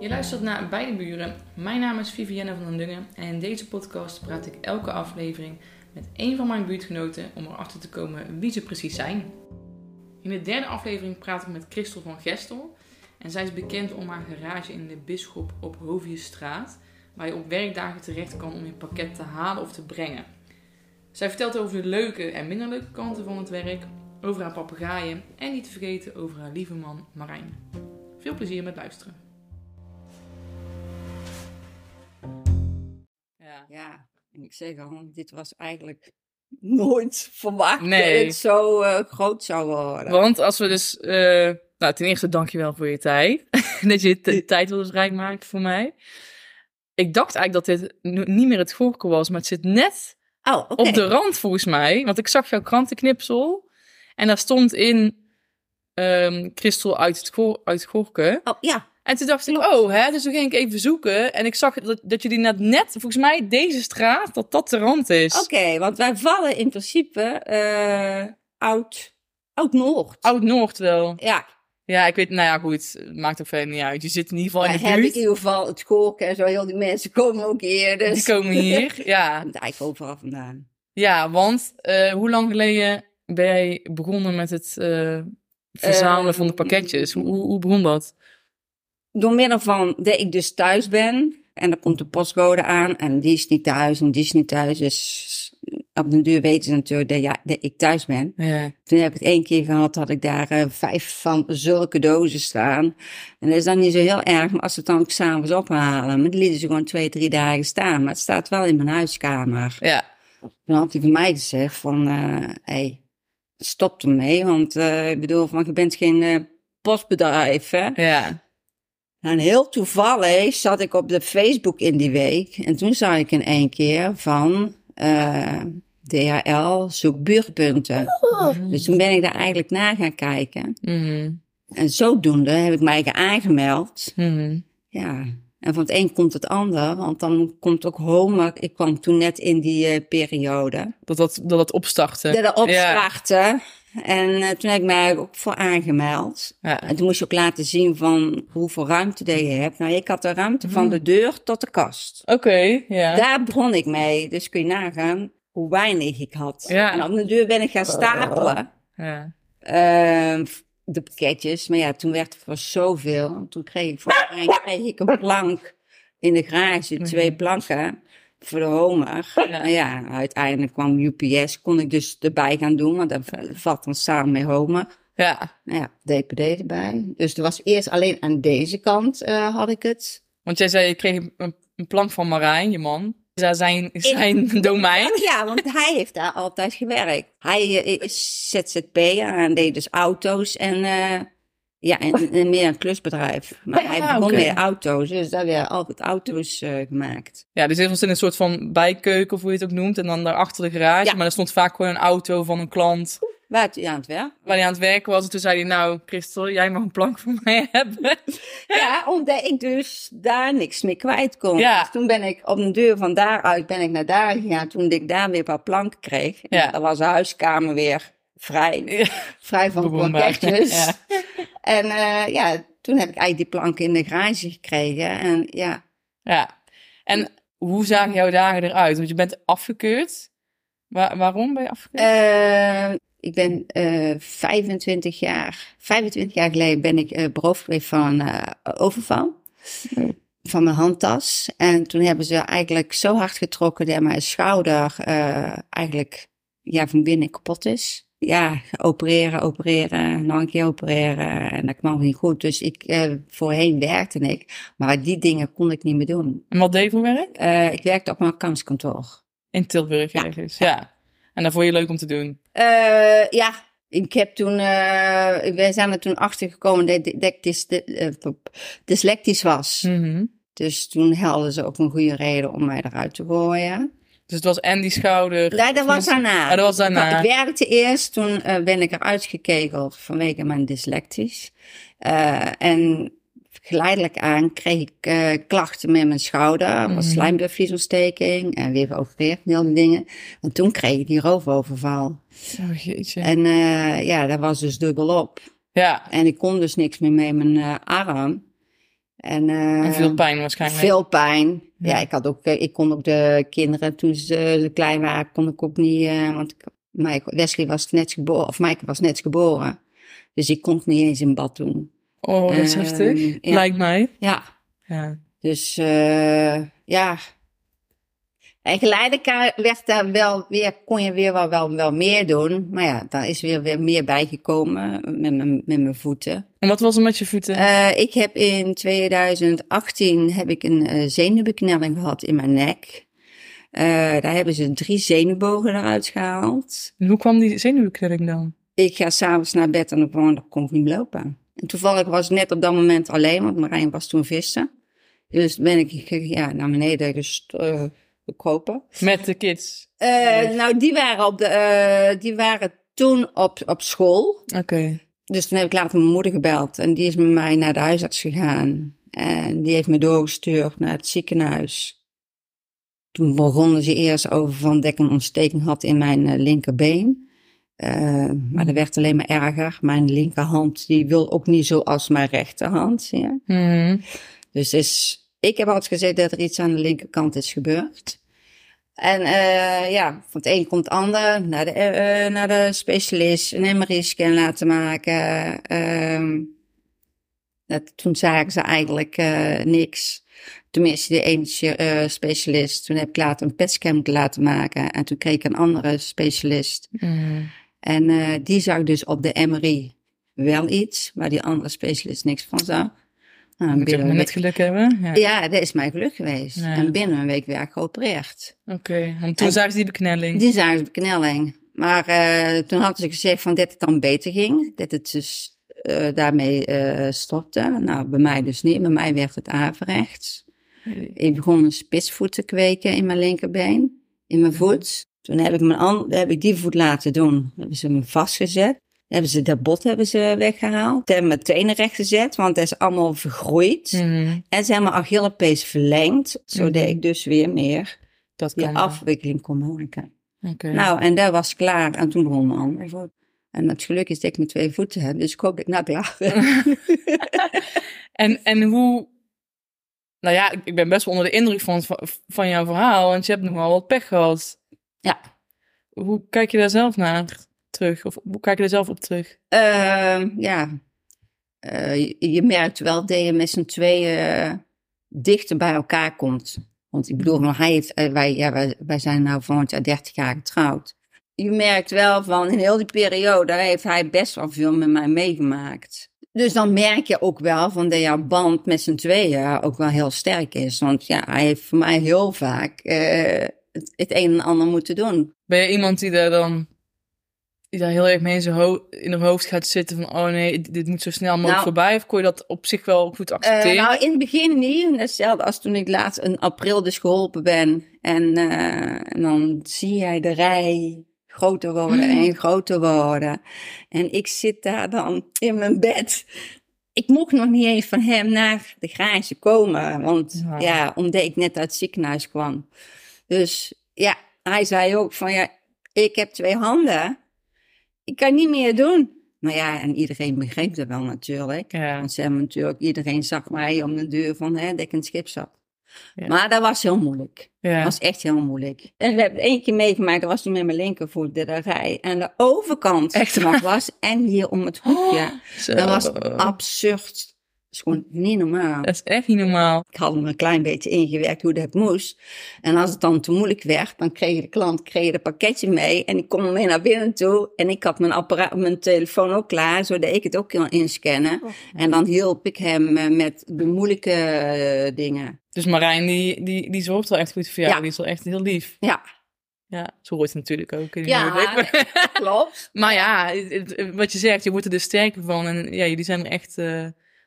Je luistert naar Beide Buren. Mijn naam is Vivienne van den Dungen en in deze podcast praat ik elke aflevering met één van mijn buurtgenoten om erachter te komen wie ze precies zijn. In de derde aflevering praat ik met Christel van Gestel en zij is bekend om haar garage in de Bisschop op Hoviestraat, waar je op werkdagen terecht kan om je pakket te halen of te brengen. Zij vertelt over de leuke en minder leuke kanten van het werk, over haar papegaaien en niet te vergeten over haar lieve man Marijn. Veel plezier met luisteren. Ja. En ik zeg al, dit was eigenlijk nooit verwacht Nee. dat het zo eh, groot zou worden. Want als we dus... eh, nou, ten eerste dankjewel voor je tijd. dat je de tijd wilde vrijmaken voor mij. Ik dacht eigenlijk dat dit niet meer het Gorken was, maar het zit net Oh, op de rand volgens mij. Want ik zag jouw krantenknipsel en daar stond in ehm Christel uit het, uit Gorken. Oh, ja. En toen dacht ik, oh, hè, dus toen ging ik even zoeken. En ik zag dat, dat jullie net, net, volgens mij deze straat, dat dat de rand is. Oké, want wij vallen in principe eh oud, oud-Noord. Oud-Noord wel. Ja, Ja, ik weet, nou ja, goed, maakt ook verder niet uit. Je zit in ieder geval in de hebben in buurt. ieder geval het Gorken en zo. Heel die mensen komen ook hier. Dus. Die komen hier, ja. Eigenlijk overal vandaan. Ja, want eh, hoe lang geleden ben jij begonnen met het eh, verzamelen van de Ehm, pakketjes? Hoe, hoe, hoe begon dat? Door middel van dat ik dus thuis ben. En dan komt de postcode aan. En die is niet thuis en die is niet thuis. Dus op de duur weten ze natuurlijk dat, ja, dat ik thuis ben. Ja. Toen heb ik het één keer gehad dat ik daar eh, vijf van zulke dozen staan. En dat is dan niet zo heel erg, maar als ze het dan ook s'avonds ophalen. Maar die lieten ze gewoon twee, drie dagen staan. Maar het staat wel in mijn huiskamer. Ja. Toen had hij van mij gezegd van, eh hey, stop ermee. Want eh, ik bedoel, van, je bent geen postbedrijf, hè. Ja. En heel toevallig zat ik op de Facebook in die week. En toen zag ik in één keer van eh, DHL zoek buurtpunten. Dus toen ben ik daar eigenlijk naar gaan kijken. Mhm. En zodoende heb ik mij aangemeld. Mhm. Ja, en van het een komt het ander. Want dan komt ook Homer. Ik kwam toen net in die eh, periode. Dat, dat, dat het opstarten. Dat er Ja. En eh, toen heb ik mij ook voor aangemeld. Ja. En toen moest je ook laten zien van hoeveel ruimte dat je hebt. Nou, ik had de ruimte van de deur tot de kast. Oké, ja. Daar begon ik mee. Dus kun je nagaan hoe weinig ik had. Ja. En op de deur ben ik gaan stapelen. ja. Ehm, de pakketjes. Maar ja, toen werd het voor zoveel. Toen kreeg ik, mij kreeg ik een plank in de garage. Twee planken voor de homer. Ja. Nou ja, uiteindelijk kwam UPS. Kon ik dus erbij gaan doen. Want dat valt dan samen met homer. Ja. Nou ja, DPD erbij. Dus er was eerst alleen aan deze kant eh, had ik het. Want jij zei, je kreeg een, een plank van Marijn, je man. Is dat zijn, zijn domein? Ja, want hij heeft daar altijd gewerkt. Hij eh, is ZZP'er en deed dus auto's en eh, ja, en, en meer een klusbedrijf. Maar hij begon oké. met auto's, dus daar werden altijd auto's eh, gemaakt. Ja, dus dit was in een soort van bijkeuken, of hoe je het ook noemt. En dan daarachter de garage. Ja. Maar er stond vaak gewoon een auto van een klant Waar hij aan het werk? waar hij aan het werken was. En toen zei hij, nou, Christel, jij mag een plank voor mij hebben. Ja, omdat ik dus daar niks meer kwijt kon. Ja. Dus toen ben ik op de deur van daaruit ben ik naar daar gegaan. Toen ik daar weer een paar planken kreeg. Ja. Dan was de huiskamer weer vrij. Ja. Vrij van pakketjes. Ja. En eh, ja, toen heb ik eigenlijk die planken in de garage gekregen. En ja, Ja. En hoe zagen jouw dagen eruit? Want je bent afgekeurd. Wa- waarom ben je afgekeurd? Eh, ik ben eh 25 jaar, 25 jaar geleden ben ik eh beroofd geweest van eh, overval. Van mijn handtas. En toen hebben ze eigenlijk zo hard getrokken dat mijn schouder eh, eigenlijk ja, van binnen kapot is. Ja, opereren, opereren, nog een keer opereren. En dat kwam niet goed. Dus ik, eh, voorheen werkte ik. Maar die dingen kon ik niet meer doen. En wat deed je voor werk? Eh, ik werkte op mijn kanskantoor. In Tilburg Ja. ergens. Ja. En dat vond je leuk om te doen. Eh, ja, ik heb toen, eh wij zijn er toen achter gekomen dat, dat ik dys, dyslectisch was. Mhm. Dus toen hadden ze ook een goede reden om mij eruit te gooien. Dus het was en die schouder. Nee, dat was daarna. Ja, dat was daarna. Ik werkte eerst, toen eh, ben ik eruit gekegeld vanwege mijn dyslectisch. Eh, en geleidelijk aan kreeg ik eh, klachten met mijn schouder. was Mhm. en weer geopereerd en al die dingen. En toen kreeg ik die roofoverval. Oh, jeetje. En ja, dat was dus dubbelop. Ja. En ik kon dus niks meer met mijn arm. En, En veel pijn waarschijnlijk. Veel pijn. Ja, ik had ook, eh, ik kon ook de kinderen toen ze, klein waren, kon ik ook niet, eh, want ik, Wesley was net geboren, of Mike was net geboren. Dus ik kon het niet eens in bad doen. Oh, dat is Ehm, heftig. ja. Lijkt mij. Ja, Ja. dus eh, ja. En geleidelijk werd daar wel weer, kon je weer wel, wel, wel meer doen. Maar ja, daar is weer, weer meer bijgekomen met mijn, met mijn voeten. En wat was er met je voeten? Eh, ik heb in 2018 heb ik een eh, zenuwbeknelling gehad in mijn nek. Eh, daar hebben ze drie zenuwbogen eruit gehaald. Hoe kwam die zenuwknelling dan? Ik ga s'avonds naar bed en dan, kon ik niet lopen. En toevallig was ik net op dat moment alleen, want Marijn was toen vissen. Dus ben ik ja, naar beneden gest- gekropen. Met de kids. Eh, nou, die waren, op de, eh, die waren toen op, op school. Oké. Dus toen heb ik later mijn moeder gebeld en die is met mij naar de huisarts gegaan. En die heeft me doorgestuurd naar het ziekenhuis. Toen begonnen ze eerst over van dat ik een ontsteking had in mijn eh, linkerbeen. Maar dat werd alleen maar erger. Mijn linkerhand die wil ook niet zo als mijn rechterhand. Je? Mhm. Dus is, ik heb altijd gezegd dat er iets aan de linkerkant is gebeurd. En eh, ja, van het een komt het ander. Naar de, eh, naar de specialist, een MRI-scan laten maken. Ehm, dat, toen zagen ze eigenlijk eh, niks. Tenminste, de ene eh, specialist. Toen heb ik later een PET-scan moeten laten maken. En toen kreeg ik een andere specialist. Mhm. En eh, die zag dus op de MRI wel iets, waar die andere specialist niks van zag. Nou, Moet je binnen maar een net geluk hebben. Ja. ja, dat is mijn geluk geweest. Ja. En binnen een week werd ik geopereerd. Oké. Want toen En- zagen ze die beknelling. Die zagen ze beknelling. Maar eh, toen hadden ze gezegd van dat het dan beter ging. Dat het dus eh, daarmee eh, stopte. Nou, bij mij dus niet. Bij mij werd het averechts. Ik begon een spitsvoet te kweken in mijn linkerbeen. In mijn voet. Toen heb ik, mijn an- heb ik die voet laten doen. Hebben ze me vastgezet. Hebben ze dat bot hebben ze weggehaald. Ze hebben mijn tenen rechtgezet, want dat is allemaal vergroeid. Mhm. En ze hebben mijn Achillespees verlengd, zodat Mhm. ik dus weer meer Dat die afwikkeling kon maken. Nou, en dat was klaar. En toen begon mijn andere voet. En het geluk is dat ik mijn twee voeten heb, dus ik hoop dat ik nou klaar ben. En, en hoe... Nou ja, ik- ik ben best wel onder de indruk van, van jouw verhaal. Want je hebt nogal wat pech gehad. Ja. Hoe kijk je daar zelf naar terug? Of hoe kijk je er zelf op terug? Ehm, ja, Eh, je, je merkt wel dat je met z'n tweeën eh, dichter bij elkaar komt. Want ik bedoel, hij heeft, eh, wij, ja, wij, wij zijn nou volgend jaar 30 jaar getrouwd. Je merkt wel van in heel die periode heeft hij best wel veel met mij meegemaakt. Dus dan merk je ook wel van dat jouw band met z'n tweeën ook wel heel sterk is. Want ja, hij heeft voor mij heel vaak eh, het, het een en ander moeten doen. Ben je iemand die daar dan... Die daar heel erg mee in zijn ho- in haar hoofd gaat zitten van... Oh nee, dit, moet zo snel mogelijk Nou- voorbij. Of kon je dat op zich wel goed Eh, accepteren? nou, in het begin niet. Hetzelfde als toen ik laatst in april dus geholpen ben. En, eh, en dan zie jij de rij groter worden Mm. en groter worden. En ik zit daar dan in mijn bed. Ik mocht nog niet eens van hem naar de garage komen. Want Ja. ja, omdat ik net uit het ziekenhuis kwam. Dus ja, hij zei ook van ja, ik heb twee handen. Ik kan niet meer doen. Maar ja, en iedereen begreep dat wel natuurlijk. ja. Want ze hebben natuurlijk, iedereen zag mij om de deur van hè, dat ik in het schip zat. Ja. Maar dat was heel moeilijk. ja. Dat was echt heel moeilijk. En we hebben het één keer meegemaakt, dat was toen met mijn linkervoet, de rij. En de overkant Echt was en hier om het hoekje. Dat was absurd. Dat is gewoon niet normaal. Dat is echt niet normaal. Ik had me een klein beetje ingewerkt hoe dat moest. En als het dan te moeilijk werd, dan kreeg de klant kreeg het pakketje mee. En ik kom mee naar binnen toe. En ik had mijn, apparaat, mijn telefoon ook klaar, zodat ik het ook kon inscannen. En dan hielp ik hem eh, met de moeilijke eh, dingen. Dus Marijn, die, die, die zorgt wel echt goed voor jou. Ja. Die is wel echt heel lief. Ja, Ja, zo hoort het natuurlijk ook. in Ja, klopt. maar ja, wat je zegt, je wordt er dus sterker van. En ja, jullie zijn er echt eh,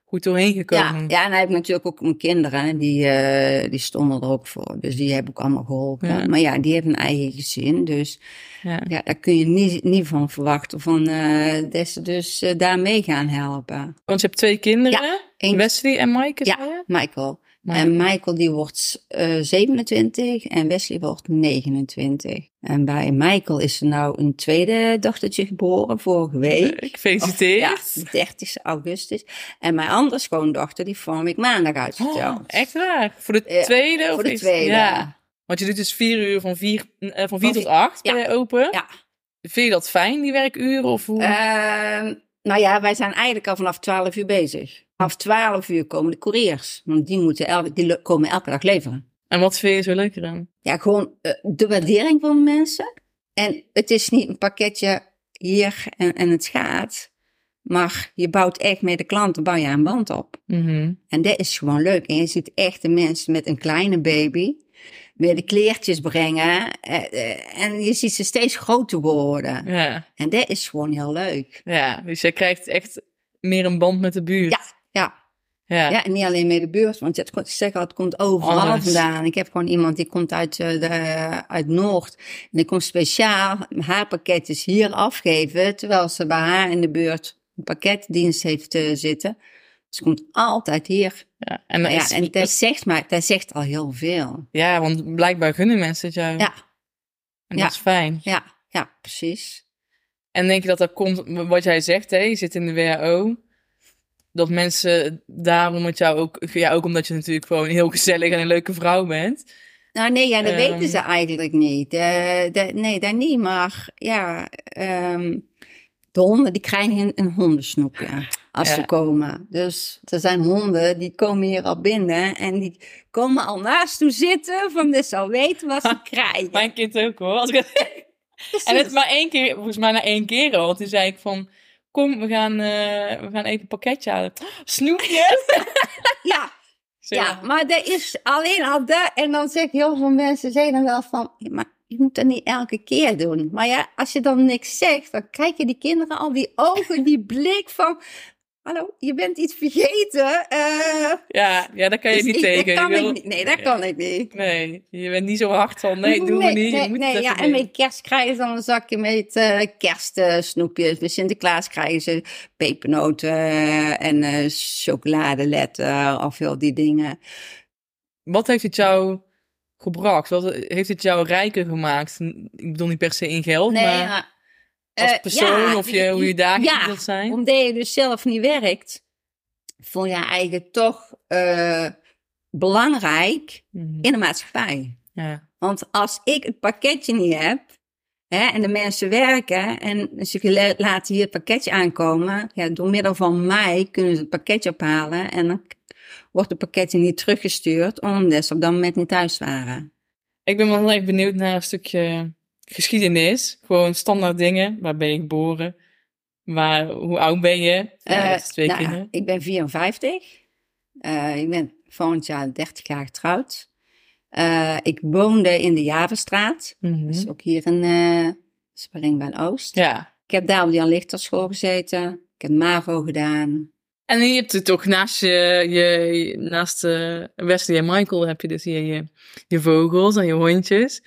goed doorheen Ja, gekomen. ja, en hij heeft natuurlijk ook mijn kinderen, die, eh, die stonden er ook voor. Dus die heb ik allemaal geholpen. Ja. Maar ja, die heeft een eigen gezin. Dus Ja. ja, daar kun je niet, niet van verwachten van, eh, dat ze dus eh, daarmee gaan helpen. Want je hebt twee kinderen. Wesley en Maaike, Ja. Michael. En Michael die wordt eh 27 en Wesley wordt 29. En bij Michael is er nou een tweede dochtertje geboren vorige week. Ik feliciteer. Ja, 30 augustus. En mijn andere schoondochter, die vorm ik maandag uitgesteld. Oh, echt waar? Voor de Ja, tweede? of Voor de tweede. Ja. Want je doet dus vier uur van vier, eh, van vier tot acht ja. open. Ja. Vind je dat fijn, die werkuren? Of hoe? Ehm, nou ja, wij zijn eigenlijk al vanaf 12 uur bezig. Vanaf 12 uur komen de couriers. Want die, moeten elke, die komen elke dag leveren. En wat vind je zo leuk aan? Ja, gewoon eh, de waardering van de mensen. En het is niet een pakketje hier en, en het gaat. Maar je bouwt echt met de klanten bouw je een band op. Mhm. En dat is gewoon leuk. En je ziet echt de mensen met een kleine baby. Weer de kleertjes brengen. eh, eh, En je ziet ze steeds groter worden. Ja. En dat is gewoon heel leuk. ja, dus jij krijgt echt meer een band met de buurt. Ja, ja. Ja. Ja, en niet alleen met de buurt, want het, zeg het komt overal Alles. vandaan. Ik heb gewoon iemand die komt uit, eh, de, uit Noord. En die komt speciaal haar pakketjes hier afgeven, terwijl ze bij haar in de buurt een pakketdienst heeft zitten. Ze komt altijd hier. Ja, en, Ja, is- en dat zegt, maar, dat zegt al heel veel. ja, want blijkbaar gunnen mensen het jou. Ja. En Ja. dat is fijn. Ja, ja, precies. En denk je dat dat komt, wat jij zegt, hè, je zit in de WHO, dat mensen daarom het jou ook, ja, ook omdat je natuurlijk gewoon heel gezellig en een leuke vrouw bent. Nou nee, ja, dat Ehm. weten ze eigenlijk niet. Eh, dat- nee, dat niet. Maar ja, ehm, de honden die krijgen een, hondensnoepje als Ja. ze komen. Dus er zijn honden die komen hier al binnen en die komen al naast toe zitten van dit al weten wat ze krijgen. Mijn kind ook hoor. Als ik het- en het maar één keer, volgens mij na één keer al. Toen zei ik van, kom, we gaan, eh, we gaan even een pakketje halen. Snoepjes? Ja, Zo. ja, maar dat is alleen al dat. En dan zeggen heel veel mensen zeggen dan wel van, maar je moet dat niet elke keer doen. Maar ja, als je dan niks zegt, dan krijgen die kinderen al die ogen, die blik van, hallo, je bent iets vergeten. eh, Ja, ja, daar kan je dus niet ik- tegen. Dat kan Je wil- ik niet. Nee, dat kan ik niet. Nee, je bent niet zo hard van, nee, doen we niet. Nee, je moet nee, ja, en met kerst krijgen ze dan een zakje met eh kerstsnoepjes. Met Sinterklaas krijgen ze pepernoten en eh chocoladeletten of heel die dingen. Wat heeft het jou gebracht? Wat heeft het jou rijker gemaakt? Ik bedoel niet per se in geld, Nee, maar ja. als Eh, persoon ja, of je, hoe je dagen ja, wilt zijn? Omdat je dus zelf niet werkt, vond je eigenlijk toch eh, belangrijk Mhm. in de maatschappij. Ja. Want als ik het pakketje niet heb, hè, en de mensen werken en ze la- laten hier het pakketje aankomen, ja, door middel van mij kunnen ze het pakketje ophalen en dan wordt het pakketje niet teruggestuurd omdat ze op dat moment niet thuis waren. Ik ben wel erg benieuwd naar een stukje geschiedenis. Gewoon standaard dingen. Waar ben je geboren? Waar, hoe oud ben je? Ja, Eh, twee nou, kinderen. ik ben 54. Eh, ik ben volgend jaar 30 jaar getrouwd. Eh, ik woonde in de Javenstraat. Mhm. Dus ook hier in uh, Springban Oost. Ja. Ik heb daar op die Lichterschool gezeten. Ik heb MAVO gedaan. En je hebt het ook naast je, je naast eh, Wesley en Michael heb je dus hier je, je vogels en je hondjes.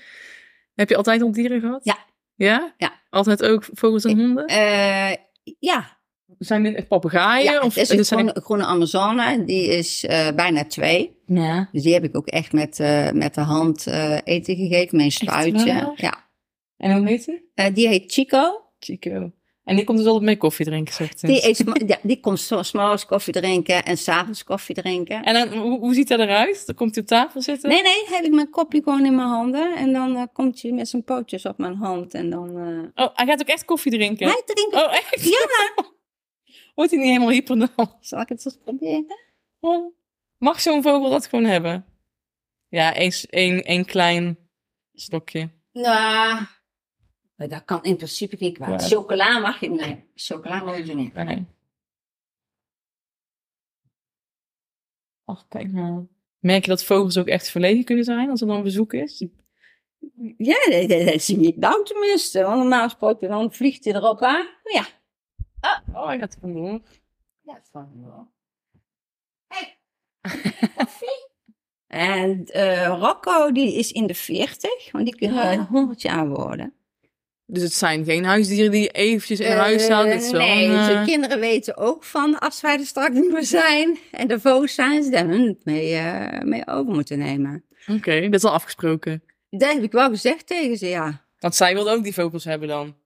Heb je altijd al dieren gehad? Ja. Ja? Ja. Altijd ook vogels en honden? Eh, ja, Zijn dit papegaaien? ja of het is een zijn groene, Amazone. Die is eh, bijna twee. Ja. Dus die heb ik ook echt met, eh, met de hand eh, eten gegeven. Mijn spuitje. Ja. En hoe heet die? Eh, die heet Chico. Chico. En die komt dus altijd mee koffie drinken, zegt ze. Die, eet, ja, die komt zo- 's morgens koffie drinken en s'avonds koffie drinken. En dan, hoe, hoe ziet dat eruit? Dan komt hij op tafel zitten? Nee, nee, heb ik mijn kopje gewoon in mijn handen. En dan eh, komt hij met zijn pootjes op mijn hand. En dan... eh Oh, hij gaat ook echt koffie drinken? Hij drinkt... Oh, echt? Ja, Wordt hij niet helemaal hyper dan? zal ik het eens proberen? Oh. Mag zo'n vogel dat gewoon hebben? Ja, één, één, één klein stokje. Nou, dat kan in principe niet kwaad. Ja. Chocola mag je niet. Chocola mag je niet. Nee. Ach, kijk nou. Merk je dat vogels ook echt verlegen kunnen zijn als er dan bezoek is? Ja, dat, dat, dat zie ik nou tenminste. Want normaal gesproken dan vliegt hij erop aan. Ja, Oh, hij gaat er vandoor. ja dat vond ik wel. Hey, koffie? En eh, Rocco, die is in de 40, want die kunnen Ja. een 100 jaar worden. Dus het zijn geen huisdieren die eventjes in huis staan. Wel nee, een, de eh, kinderen weten ook van als wij er straks niet meer zijn en de vogels zijn, ze daar hun mee, eh, mee over moeten nemen. Oké, dat is al afgesproken. Dat heb ik wel gezegd tegen ze, ja. Want zij wilde ook die vogels hebben dan.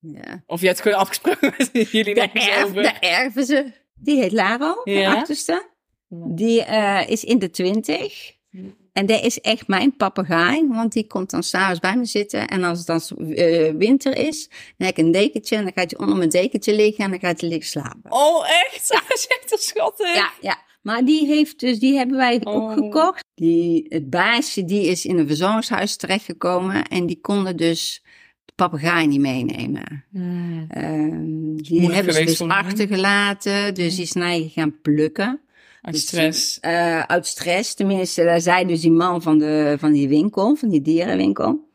ja. Of je hebt gewoon afgesproken met jullie De, erf, over. de erven ze. Die heet Laro, de Ja. achterste. Die eh, is in de twintig. En dat is echt mijn papegaai, want die komt dan s'avonds bij me zitten. En als het dan eh, winter is, dan heb ik een dekentje. En dan gaat hij onder mijn dekentje liggen en dan gaat hij liggen slapen. Oh, echt? Dat is echt een schattig. Ja, ja. Maar die heeft dus, die hebben wij ook Oh. gekocht. Die, het baasje, die is in een verzorgingshuis terechtgekomen. En die konden dus de papegaai niet meenemen. Ehm, die Moeilijk hebben ze dus achtergelaten. Dus die is naar gaan plukken. Uit Dus, stress. eh, uit stress, tenminste, daar zei dus die man van, de, van die winkel, van die dierenwinkel.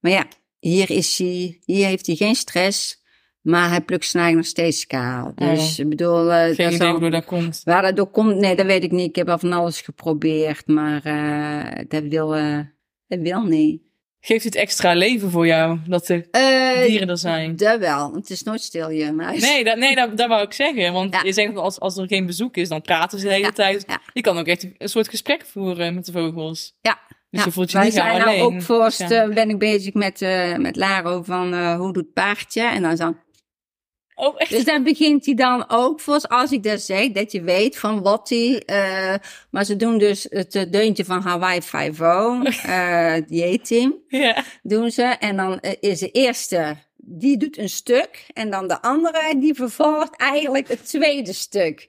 Maar ja, hier, is hij, hier heeft hij geen stress, maar hij plukt zijn eigen nog steeds kaal. Dus ik bedoel, eh, Geen dat idee komt. waar dat door komt, nee, dat weet ik niet. Ik heb al van alles geprobeerd, maar eh, dat, wil, eh, dat wil niet. Geeft het extra leven voor jou dat er Eh, dieren er zijn? dat wel, het is nooit stil hier huis. Nee, dat, nee dat, dat wou ik zeggen. Want Ja. je zegt als, als er geen bezoek is, dan praten ze de hele Ja, tijd. ja. Je kan ook echt een soort gesprek voeren met de vogels. Ja. Dus je voelt je Wij niet alleen. nou ook voorst, Ja. eh, ben ik bezig met, eh, met Laro van hoe doet paardje? En dan zo, Oh, echt? Dus dan begint hij dan ook voor, als ik dat zeg, dat je weet van wat hij. eh, maar ze doen dus het eh, deuntje van Hawaii 5-0, eh die team Ja. doen ze. En dan eh, is de eerste, die doet een stuk. En dan de andere, die vervolgt eigenlijk het tweede stuk.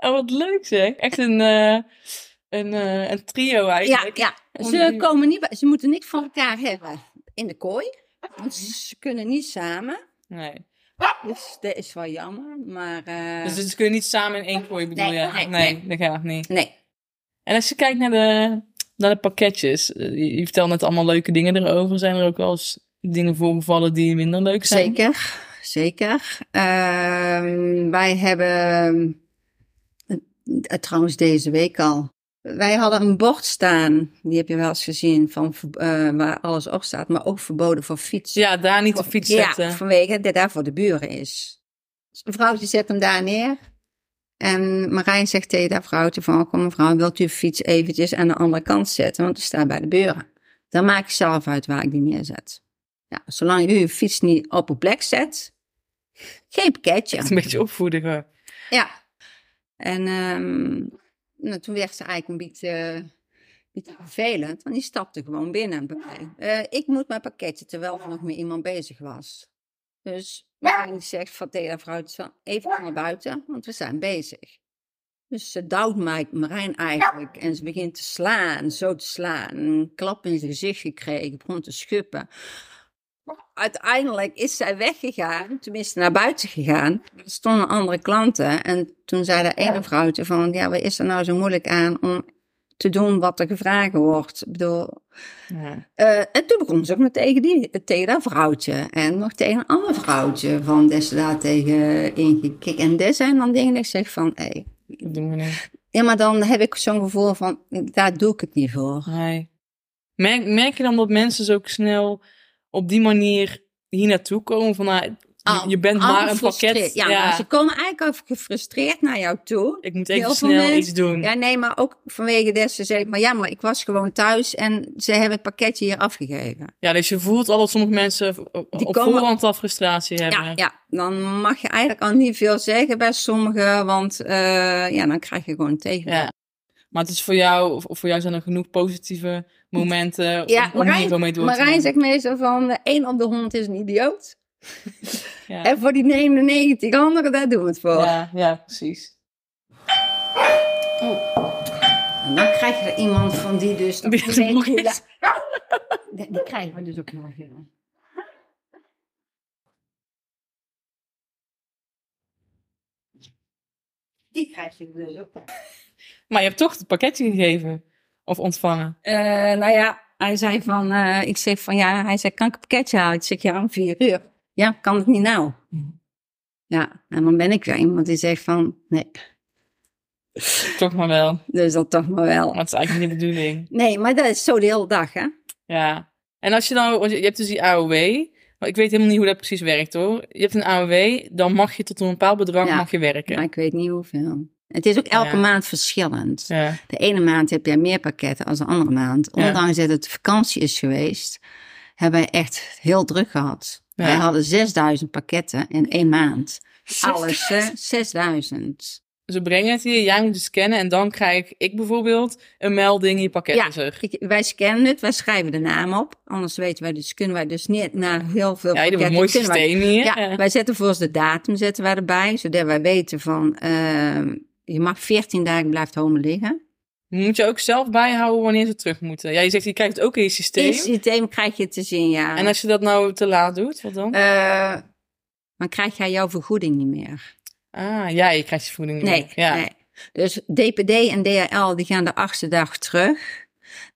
Oh, wat leuk zeg. Echt een, een, een trio Ja, eigenlijk. ja. Want Ze, komen niet, ze moeten niks van elkaar hebben in de kooi. Want ze kunnen niet samen. Nee. Dus dat is wel jammer. Maar eh, Dus ze kunnen niet samen in één kooi, bedoel Nee, je? nee, nee, nee. dat gaat niet. nee. En als je kijkt naar de, naar de pakketjes, eh, je, je vertelt net allemaal leuke dingen erover. Zijn er ook wel eens dingen voorgevallen die minder leuk zijn? Zeker, zeker. Ehm, wij hebben, eh, trouwens deze week al, wij hadden een bord staan, die heb je wel eens gezien, van, eh, waar alles op staat, maar ook verboden voor fietsen. Ja, daar niet op fiets zetten. Ja, vanwege dat daar voor de buren is. Dus een vrouwtje zet hem daar neer. En Marijn zegt tegen dat vrouwtje van, kom mevrouw, wilt u uw fiets eventjes aan de andere kant zetten, want die staat bij de buren. Dan maak ik zelf uit waar ik die neerzet. Ja, zolang u uw fiets niet op uw plek zet, geen pakketje. Echt een beetje opvoedigen. Ja. En ehm, nou, toen werd ze eigenlijk een beetje, beetje vervelend, want die stapte gewoon binnen bij mij. Eh, ik moet mijn pakketje, terwijl er nog met iemand bezig was. Dus Marijn zegt van tegen vrouwtje even naar buiten, want we zijn bezig. Dus ze duwt mij, Marijn eigenlijk en ze begint te slaan, zo te slaan. Een klap in zijn gezicht gekregen, begon te schuppen. Uiteindelijk is zij weggegaan, tenminste naar buiten gegaan. Er stonden andere klanten en toen zei de ene vrouwtje van, ja, wat is er nou zo moeilijk aan om te doen wat er gevraagd wordt? Ik bedoel, Ja. eh, en toen begon ze ook nog tegen, die, tegen dat vrouwtje. En nog tegen een ander vrouwtje. Van des daar tegen ingekik. En dit zijn dan dingen dat ik zeg van... Hey. We niet. Ja, maar dan heb ik zo'n gevoel van... Daar doe ik het niet voor. Nee. Merk, merk je dan dat mensen zo snel op die manier hier naartoe komen? Van, nou, je, je bent Al maar een pakket. Ja, ze komen eigenlijk al gefrustreerd naar jou toe. ik moet even snel mensen- iets doen. Ja, nee, maar ook vanwege des. Ze zei, maar ja, maar ik was gewoon thuis en ze hebben het pakketje hier afgegeven. Ja, dus je voelt al dat sommige mensen op, Die op komen- voorhand al frustratie hebben. Ja, ja, dan mag je eigenlijk al niet veel zeggen bij sommigen, want eh, ja, dan krijg je gewoon tegen. Ja. Maar het is voor jou, of of voor jou zijn er genoeg positieve momenten Ja, om, om hier gewoon mee door te Marijn zegt meestal van, eh, één op de hond is een idioot. Ja. En voor die 99 anderen, daar doen we het voor. Ja, ja, precies. En dan krijg je er iemand van die dus... Die moeilijk is. Die, die krijgen we dus ook nog. ja. Die krijg je dus ook. Maar je hebt toch het pakketje gegeven. Of ontvangen. Eh, nou ja, hij zei van, eh, ik zeg van ja, hij zei, kan ik een pakketje halen? Ik zeg ja, om vier uur. Ja, kan het niet nou? Mhm. Ja, en dan ben ik weer iemand die zegt van, nee, Toch maar wel. dus dat toch maar wel. Het is eigenlijk niet de bedoeling. Nee, maar dat is zo de hele dag, hè? Ja. En als je dan, je je hebt dus die AOW. Maar ik weet helemaal niet hoe dat precies werkt hoor. Je hebt een AOW, dan mag je tot een bepaald bedrag Ja. mag je werken. Maar ik weet niet hoeveel. Het is ook elke Ja. maand verschillend. Ja. De ene maand heb jij meer pakketten dan de andere maand. Ja. Ondanks dat het vakantie is geweest, hebben wij echt heel druk gehad. Ja. Wij hadden 6000 pakketten in één maand. Alles, hè? 6000. Ze brengen het hier, jij moet het scannen en dan krijg ik bijvoorbeeld een melding, je pakket Ja. er. Ik- Wij scannen het, wij schrijven de naam op. Anders weten wij dus, kunnen wij dus niet naar heel veel Ja, je hebt een pakketten. mooi kunnen wij- systeem hier. Ja, Ja. wij zetten voor ons de datum zetten wij erbij, zodat wij weten van, ehm, je mag 14 dagen blijft home liggen. Moet je ook zelf bijhouden wanneer ze terug moeten. Ja, je zegt, je krijgt het ook in je systeem. In het systeem krijg je te zien, ja. En als je dat nou te laat doet, wat dan? Eh, dan krijg jij jouw vergoeding niet meer. ah, ja, je krijgt je voeding niet Nee, meer. Ja. nee. Dus DPD en DHL die gaan de achtste dag terug.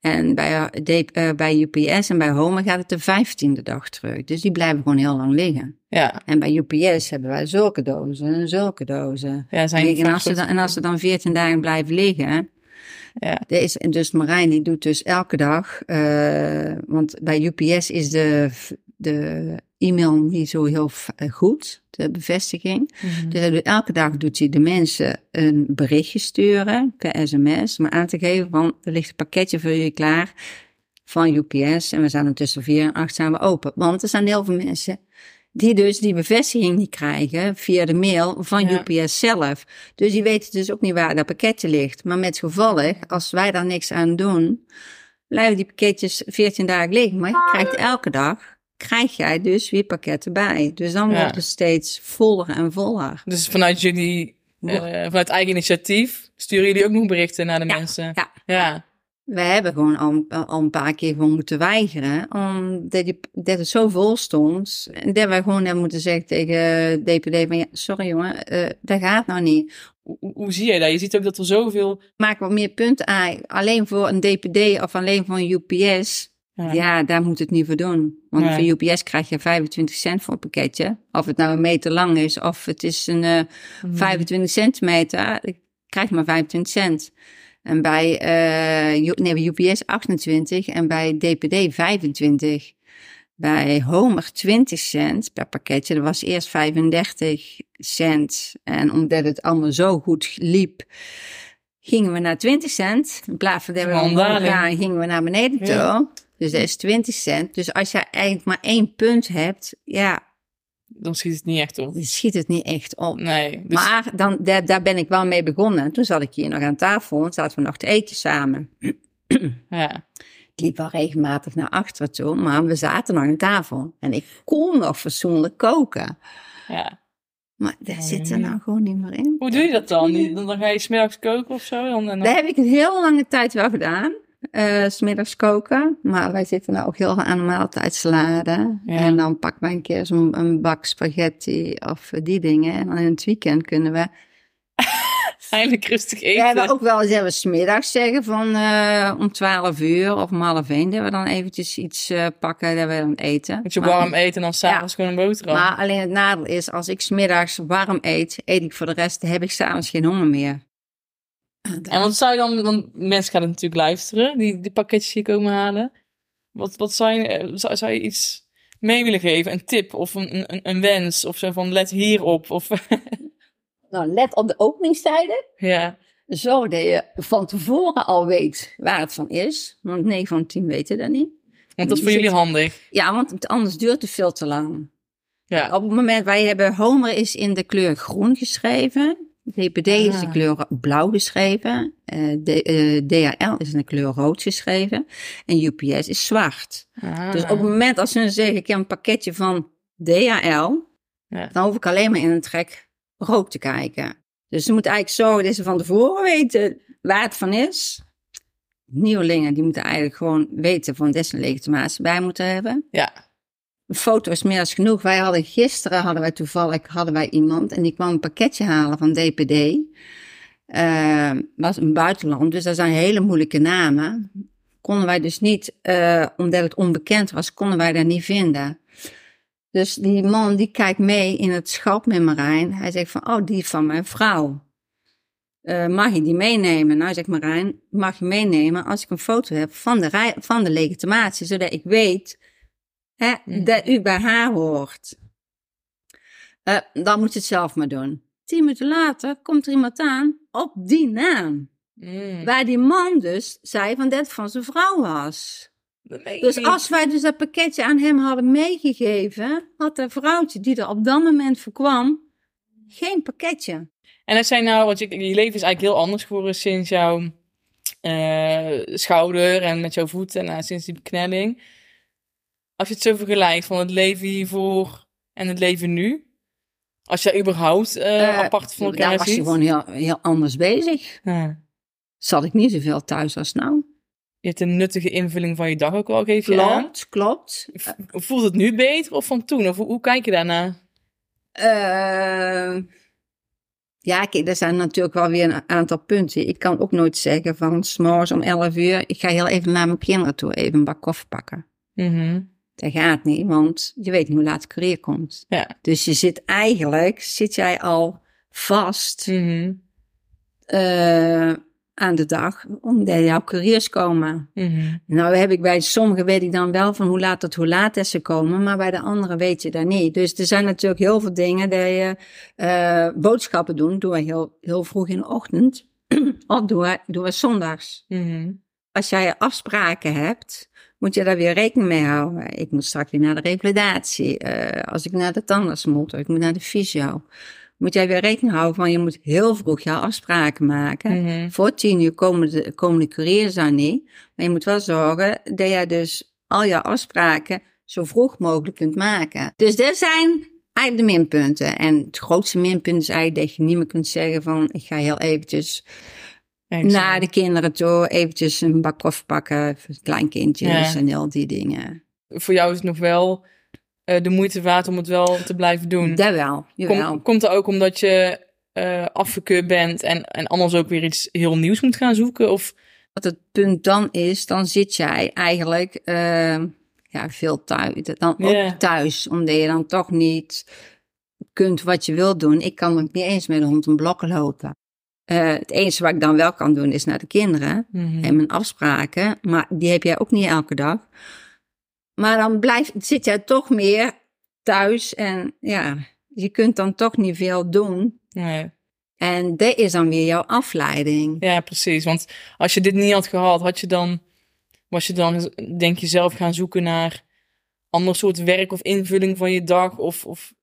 En bij, eh, eh, bij UPS en bij Home gaat het de vijftiende dag terug. Dus die blijven gewoon heel lang liggen. Ja, En bij UPS hebben wij zulke dozen en zulke dozen. ja zijn. En, als ze dan, en als ze dan 14 dagen blijven liggen. Ja. En dus Marijn die doet dus elke dag. eh, want bij UPS is de, de e-mail niet zo heel eh, goed, de bevestiging. Mhm. Dus elke dag doet hij de mensen een berichtje sturen per sms. Maar aan te geven van er ligt een pakketje voor je klaar van UPS. En we zijn er tussen vier en acht zijn we open. Want er zijn heel veel mensen die dus die bevestiging niet krijgen via de mail van Ja. UPS zelf. Dus die weten dus ook niet waar dat pakketje ligt. Maar met gevolg, als wij daar niks aan doen, blijven die pakketjes 14 dagen liggen. Maar je krijgt elke dag, krijg jij dus weer pakketten bij. Dus dan Ja. wordt het steeds voller en voller. Dus vanuit jullie, eh, vanuit eigen initiatief, sturen jullie ook nog berichten naar de Ja, mensen? ja. Ja. We hebben gewoon al, al een paar keer gewoon moeten weigeren, omdat die, dat het zo vol stond. En dat wij gewoon hebben moeten zeggen tegen DPD van, ja, sorry jongen, eh, dat gaat nou niet. Hoe, hoe zie jij dat? Je ziet ook dat er zoveel... Maak wat meer punten aan. Alleen voor een DPD of alleen voor een UPS, Ja. ja, daar moet het niet voor doen. Want voor UPS krijg je 25 cent voor een pakketje. Of het nou een meter lang is, of het is een eh, Mhm. 25 centimeter, ik krijg maar 25 cent. En bij, eh, nee, bij UPS 28 en bij DPD 25. Bij Homer 20 cent per pakketje. Dat was eerst 35 cent. En omdat het allemaal zo goed liep, gingen we naar 20 cent. In plaats van dat we omhoog gaan, gingen we naar beneden toe. Ja. Dus dat is 20 cent. Dus als je eigenlijk maar één punt hebt, ja, Dan schiet het niet echt op. dan schiet het niet echt op. Nee. Dus, Maar dan, daar, daar ben ik wel mee begonnen. Toen zat ik hier nog aan tafel en zaten we nog te eten samen. ja. Ik liep wel regelmatig naar achteren toe, maar we zaten nog aan tafel. En ik kon nog fatsoenlijk koken. ja. Maar daar zit er nou gewoon niet meer in. Hoe doe je dat dan? Dan, ga je smiddags koken of zo? Dan, dan- Dat heb ik een heel lange tijd wel gedaan. Eh, 's smiddags koken. Maar wij zitten nou ook heel veel aan de maaltijdsalade. Ja. En dan pakken wij een keer zo'n een bak spaghetti of eh, die dingen. En dan in het weekend kunnen we Eindelijk rustig eten. We hebben ook wel eens even smiddags zeggen van eh, om 12 uur of om half één. Dat we dan eventjes iets eh, pakken dat we dan eten. Moet je Maar- warm eten en dan s'avonds gewoon een boterham. Maar alleen het nadeel is, als ik smiddags warm eet, eet ik voor de rest, heb ik s'avonds geen honger meer. En wat zou je dan, want mensen gaan het natuurlijk luisteren, die, die pakketjes hier komen halen. Wat, wat zou, je, eh, zou, zou je iets mee willen geven? Een tip of een, een, een wens? Of zo van let hierop? Of, Nou, let op de openingstijden. ja, Zodat je van tevoren al weet waar het van is. Want 9 van 10 weten dat niet. want dat is voor jullie handig. Ja, want anders duurt het veel te lang. Ja, Op het moment, wij hebben Homer is in de kleur groen geschreven. DPD is de Ah. kleur blauw geschreven. eh, D- eh, DHL is in de kleur rood geschreven. En UPS is zwart. Ah. Dus op het moment als ze zeggen, ik heb een pakketje van DHL. Ja. Dan hoef ik alleen maar in een trek rood te kijken. Dus ze moeten eigenlijk zorgen dat ze van tevoren weten waar het van is. Nieuwelingen, die moeten eigenlijk gewoon weten van deze legitimatie bij moeten hebben. ja, foto is meer als genoeg. Wij hadden gisteren, hadden wij toevallig, hadden wij iemand en die kwam een pakketje halen van DPD. Eh, was een buitenland, dus dat zijn hele moeilijke namen. Konden wij dus niet, eh, omdat het onbekend was, konden wij dat niet vinden. Dus die man die kijkt mee in het schap met Marijn. Hij zegt van, oh, die van mijn vrouw. Eh, mag je die meenemen? Nou, zegt Marijn, mag je meenemen als ik een foto heb van de, van de legitimatie, zodat ik weet hè, Mhm. dat u bij haar hoort. Eh, dan moet je het zelf maar doen. Tien minuten later komt er iemand aan op die naam. Mm. Waar die man dus zei van dat van zijn vrouw was. Dus als wij dus dat pakketje aan hem hadden meegegeven, had dat vrouwtje die er op dat moment voor kwam, geen pakketje. En dat zijn nou, want je, je leven is eigenlijk heel anders geworden sinds jouw eh, schouder en met jouw voet en nou, sinds die beknelling. Als je het zo vergelijkt van het leven hiervoor en het leven nu. Als je überhaupt eh, Eh, apart van elkaar Daar was je ziet. gewoon heel, heel anders bezig. Zat ik niet zoveel thuis als nou. Je hebt een nuttige invulling van je dag ook wel, geef je aan. Klopt, klopt. Voelt het nu beter of van toen? Of hoe, hoe kijk je daarnaar? Eh, ja, kijk, er zijn natuurlijk wel weer een aantal punten. Ik kan ook nooit zeggen van s'morgens om 11 uur, ik ga heel even naar mijn kinderen toe, even een bak koffie pakken. Mhm. Dat gaat niet, want je weet niet hoe laat de courier komt. Ja. Dus je zit eigenlijk, zit jij al vast Mhm. eh, aan de dag, omdat jouw couriers komen. Mhm. Nou heb ik bij sommigen weet ik dan wel van hoe laat tot hoe laat dat ze komen, maar bij de anderen weet je dat niet. Dus er zijn natuurlijk heel veel dingen dat je eh, boodschappen doen, doen we heel, heel vroeg in de ochtend, of doen we, doen we zondags. Mhm. Als jij afspraken hebt, moet je daar weer rekening mee houden. Ik moet straks weer naar de revalidatie, eh, als ik naar de tandarts moet, of ik moet naar de fysio. Moet jij weer rekening houden van je moet heel vroeg jouw afspraken maken. Mhm. Voor tien uur komen de, komen de couriers daar niet. Maar je moet wel zorgen dat je dus al je afspraken zo vroeg mogelijk kunt maken. Dus dat zijn eigenlijk de minpunten. En het grootste minpunt is eigenlijk dat je niet meer kunt zeggen van... ik ga heel eventjes Naar de kinderen toe, eventjes een bak koffie pakken... voor kleinkindjes Ja. en al die dingen. Voor jou is het nog wel eh, de moeite waard om het wel te blijven doen. Dat wel. Kom, komt er ook omdat je eh afgekeurd bent en, en anders ook weer iets heel nieuws moet gaan zoeken? Of Wat het punt dan is, dan zit jij eigenlijk eh, ja, veel thuis. Dan ook thuis, omdat je dan toch niet kunt wat je wilt doen. Ik kan ook niet eens met de hond een blok lopen. Eh, het enige wat ik dan wel kan doen is naar de kinderen Mhm. en mijn afspraken. Maar die heb jij ook niet elke dag. Maar dan blijf, zit jij toch meer thuis en ja, je kunt dan toch niet veel doen. Nee. En dat is dan weer jouw afleiding. Ja, precies. Want als je dit niet had gehad, had je dan, was je dan, denk je, zelf gaan zoeken naar ander soort werk of invulling van je dag? Of, of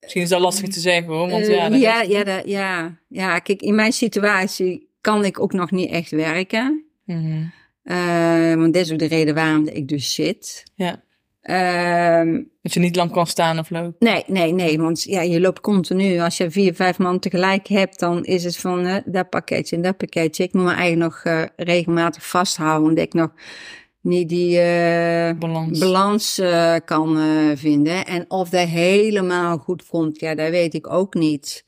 misschien is dat lastig te zeggen hoor. Want Eh, ja, dat ja, ja, dat- ja, ja, kijk, in mijn situatie kan ik ook nog niet echt werken. Mhm. Eh, want dat is ook de reden waarom ik dus zit. Ja. Ehm, Dat je niet lang kan staan of lopen. nee, nee, nee, want ja, je loopt continu. Als je vier, vijf man tegelijk hebt, dan is het van dat pakketje en dat pakketje. Ik moet me eigenlijk nog eh, regelmatig vasthouden, omdat ik nog niet die eh, Balans. balans eh, kan eh, vinden. En of dat helemaal goed komt, ja, dat weet ik ook niet.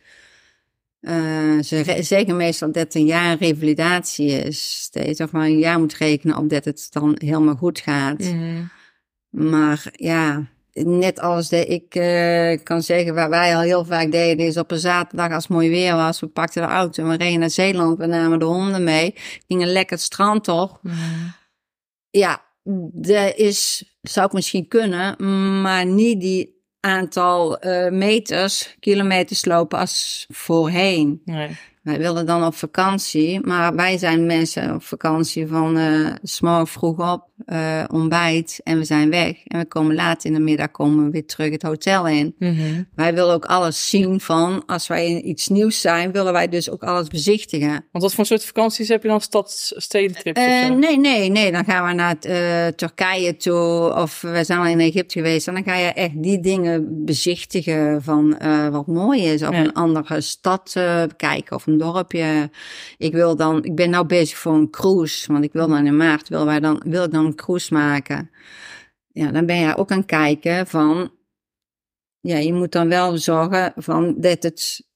Ze zeggen meestal dat een jaar revalidatie is. Dat je toch maar een jaar moet rekenen op dat het dan helemaal goed gaat. Mhm. Maar ja, net als dat ik kan zeggen, wat wij al heel vaak deden, is op een zaterdag als het mooi weer was, we pakten de auto en we reden naar Zeeland, we namen de honden mee, gingen lekker het strand. Mhm. Ja, dat is, zou ik misschien kunnen, maar niet die aantal eh, meters, kilometers lopen als voorheen. Nee. Wij willen dan op vakantie, maar wij zijn mensen op vakantie van s'morgen vroeg op, eh, ontbijt en we zijn weg. En we komen laat in de middag komen we weer terug het hotel in. Mhm. Wij willen ook alles zien van, als wij in iets nieuws zijn, willen wij dus ook alles bezichtigen. Want wat voor soort vakanties heb je dan? Stads, stedentrips of Eh, nee, nee, nee. Dan gaan we naar eh, Turkije toe of we zijn al in Egypte geweest. En dan ga je echt die dingen bezichtigen van wat mooi is. Of Ja. een andere stad eh, kijken of een dorpje. Ik wil dan, ik ben nou bezig voor een cruise. Want ik wil dan in maart, wil, wij dan, wil ik dan een cruise maken. Ja, dan ben je ook aan het kijken van, ja, je moet dan wel zorgen van dat het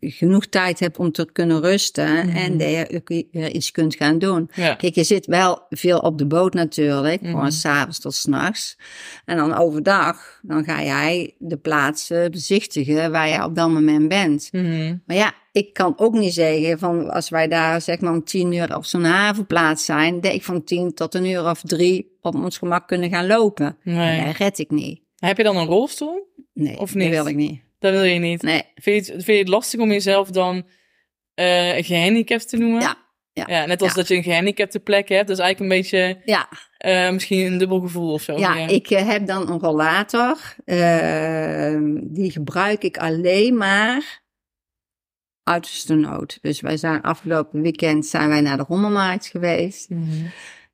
genoeg tijd hebt om te kunnen rusten Mhm. en dat je ook weer iets kunt gaan doen. Ja. Kijk, je zit wel veel op de boot natuurlijk, Mhm. gewoon s'avonds tot s'nachts. En dan overdag, dan ga jij de plaatsen bezichtigen waar je op dat moment bent. Mhm. Maar ja, ik kan ook niet zeggen van als wij daar zeg maar om tien uur op zo'n havenplaats zijn, dat ik van tien tot een uur of drie op ons gemak kunnen gaan lopen. Nee. Dat red ik niet. Heb je dan een rolstoel? Nee, Of dat niet? wil ik niet. Dat wil je niet. Nee, Vind, je het, vind je het lastig om jezelf dan eh gehandicapt te noemen? Ja, ja, net als ja. dat je een gehandicapte plek hebt. Dat is eigenlijk een beetje ja, eh, misschien een dubbel gevoel of zo. ja, ik eh, heb dan een rollator. eh, die gebruik ik alleen maar uiterste nood. Dus wij zijn afgelopen weekend zijn wij naar de rommelmarkt geweest. Mhm.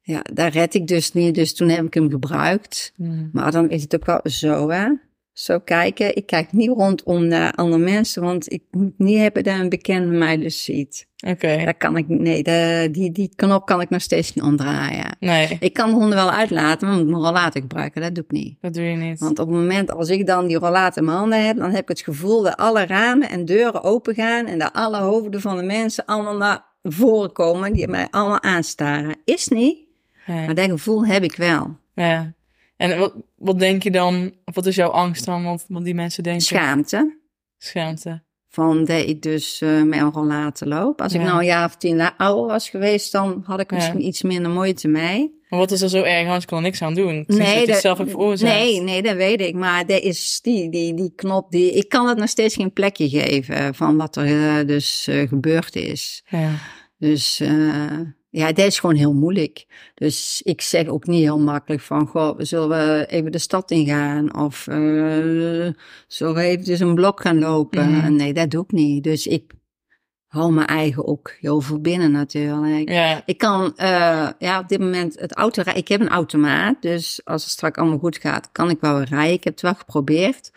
Ja, daar red ik dus niet, dus toen heb ik hem gebruikt. Mhm. Maar dan is het ook wel zo, hè. Zo kijken. Ik kijk niet rondom naar andere mensen, want ik moet niet hebben dat een bekende mij dus ziet. Oké. Daar kan ik, nee, de, die, die knop kan ik nog steeds niet omdraaien. Nee, Ik kan de honden wel uitlaten, maar moet ik mijn rollator gebruiken. Dat doe ik niet. dat doe je niet. Want op het moment als ik dan die rollator in mijn handen heb, dan heb ik het gevoel dat alle ramen en deuren open gaan en dat alle hoofden van de mensen allemaal naar voren komen die mij allemaal aanstaren. Is niet, maar dat gevoel heb ik wel. ja. En wat, wat denk je dan, of wat is jouw angst dan, wat, wat die mensen denken? Schaamte. Schaamte. Van dat ik dus eh, met een rollator loop. Als ik nou een jaar of tien jaar ouder was geweest, dan had ik Ja. misschien iets minder moeite mee. Maar wat is er zo erg? Anders kan er niks aan doen. Sinds dat zelf veroorzaakt. nee, nee, dat weet ik. Maar dat is die, die, die knop, die, ik kan het nog steeds geen plekje geven van wat er eh, dus eh, gebeurd is. Ja. Dus eh, ja, dat is gewoon heel moeilijk. Dus ik zeg ook niet heel makkelijk van, goh, zullen we even de stad ingaan? Of eh, zullen we even dus een blok gaan lopen? Mhm. Nee, dat doe ik niet. Dus ik hou mijn eigen ook heel veel binnen natuurlijk. Ja. Ik kan, eh, ja, op dit moment het autorijden. Ik heb een automaat, dus als het straks allemaal goed gaat, kan ik wel weer rijden. Ik heb het wel geprobeerd.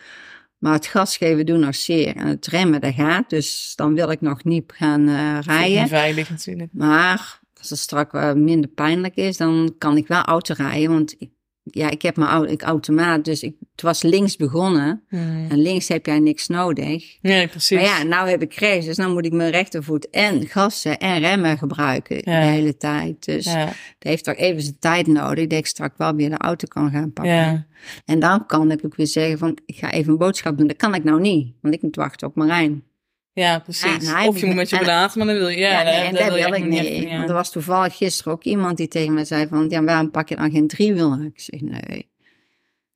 Maar het gas geven doet nog zeer. En het remmen, dat gaat. Dus dan wil ik nog niet gaan eh, rijden. Niet veilig natuurlijk. Maar als het straks wat minder pijnlijk is, dan kan ik wel auto rijden. Want ik, ja, ik heb mijn ik automaat, dus ik, het was links begonnen. Mhm. En links heb jij niks nodig. Nee, precies. Maar ja, nou heb ik rechts, dus dan moet ik mijn rechtervoet en gassen en remmen gebruiken Ja. de hele tijd. Dus ja. het heeft toch even zijn tijd nodig dat ik straks wel weer de auto kan gaan pakken. Ja. En dan kan ik ook weer zeggen van, ik ga even een boodschap doen. Dat kan ik nou niet, want ik moet wachten op Marijn. Ja, precies. Ja, of je moet met je maar dan wil je... Ja, Ja, nee, dat, en dat wil ik niet. ja. Want er was toevallig gisteren ook iemand die tegen me zei van, ja, waarom pak je dan geen driewieler? Ik zeg, nee.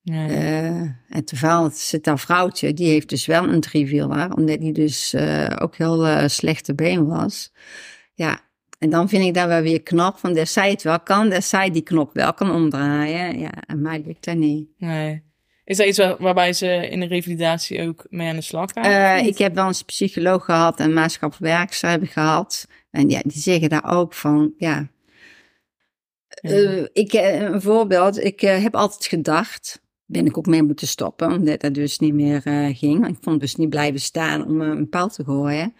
Eh, en toevallig zit dat vrouwtje, die heeft dus wel een driewieler, omdat die dus eh, ook heel eh, slechte been was. Ja, en dan vind ik dat wel weer knap, van dat zij het wel kan, dat zij die knop wel kan omdraaien. Ja, en mij lukt dat niet. Nee. Is dat iets waar- waarbij ze in de revalidatie ook mee aan de slag gaan? Eh, ik heb wel eens een psycholoog gehad en maatschappelijk werkster heb ik gehad. En ja, die zeggen daar ook van, ja. Eh, ik, eh, een voorbeeld, ik heb altijd gedacht, ben ik ook mee moeten stoppen, omdat dat dus niet meer ging. Ik vond dus niet blijven staan om een paal te gooien.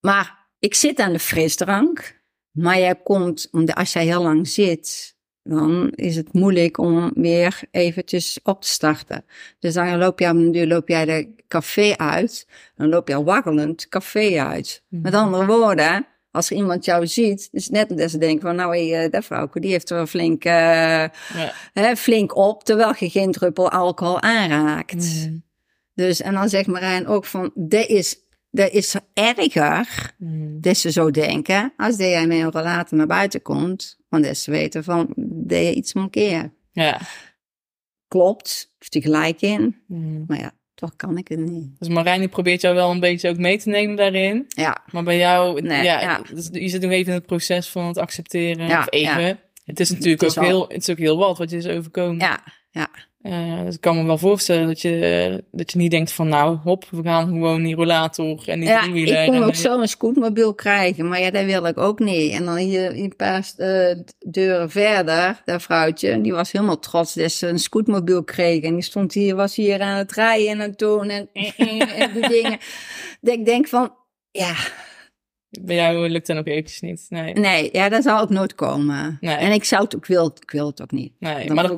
Maar ik zit aan de frisdrank, maar jij komt, omdat als jij heel lang zit, dan is het moeilijk om weer eventjes op te starten. Dus dan loop je, een duur loop jij de café uit, dan loop je waggelend café uit. Mhm. Met andere woorden, als er iemand jou ziet, is het net dat ze denken van, nou, hey, eh, dat vrouwke, die heeft er wel flink, eh, Ja. hè, flink op, terwijl je geen druppel alcohol aanraakt. Mhm. Dus, en dan zegt Marijn ook van, dat is, dat is erger, Mhm. dat ze zo denken, als dat jij met een relater naar buiten komt, want dat ze weten van, dat je iets mankeert. Ja. Klopt, heeft hij gelijk in, Mhm. maar ja, toch kan ik het niet. Dus Marijn die probeert jou wel een beetje ook mee te nemen daarin. Ja, Maar bij jou, Nee, ja, ja. dus je zit nog even in het proces van het accepteren. Ja, of even. Het is natuurlijk Het is ook heel, het is ook heel wat wat je is overkomen. ja, ja. Eh, dus ik kan me wel voorstellen dat je, dat je niet denkt van nou, hop, we gaan gewoon die rollator en die Ja, ik kon ook zo een scootmobiel krijgen, maar ja, dat wil ik ook niet. En dan hier een paar eh, deuren verder, dat vrouwtje, die was helemaal trots dat ze een scootmobiel kreeg. En die stond hier, was hier aan het rijden en aan het doen en, en, die dingen. Dat ik denk van, ja, Bij jou lukt dat ook eventjes niet. Nee, nee, ja, dat zou ook nooit komen. Nee. En ik zou het ook wil, ik wil het ook niet. nee. Dan maar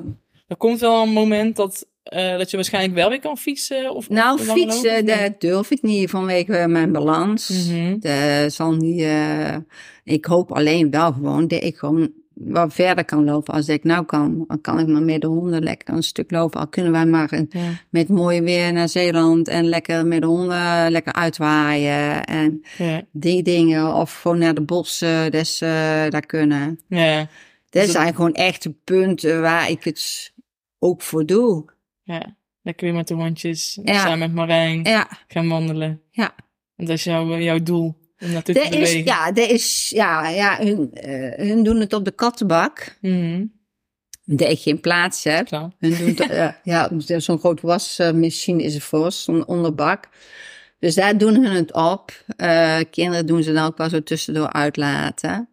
er, komt wel een moment dat, eh, dat je waarschijnlijk wel weer kan fietsen? Of, Nou, of fietsen, dat durf ik niet vanwege mijn balans. Mhm. Dat zal niet, eh, ik hoop alleen wel gewoon dat ik gewoon wat verder kan lopen als ik nou kan. Dan kan ik maar met de honden lekker een stuk lopen. Al kunnen wij maar een- Ja. met mooi weer naar Zeeland en lekker met de honden lekker uitwaaien. En Ja. die dingen. Of gewoon naar de bossen, dus eh daar kunnen. Ja. Dat Dus zijn gewoon echte punten waar ik het ook voor doe. ja. Lekker weer met de hondjes. Ja. Samen met Marijn. Ja, Gaan wandelen. ja. Want dat is jouw, jouw doel. Om te is, ja, dat is, ja, ja hun, eh, hun doen het op de kattenbak. Mhm. Dat ik geen plaats heb. Klaar. Hun doen het, eh, ja, zo'n groot wasmachine is er voor, zo'n onderbak. Dus daar doen hun het op. Eh, kinderen doen ze dan ook wel zo tussendoor uitlaten.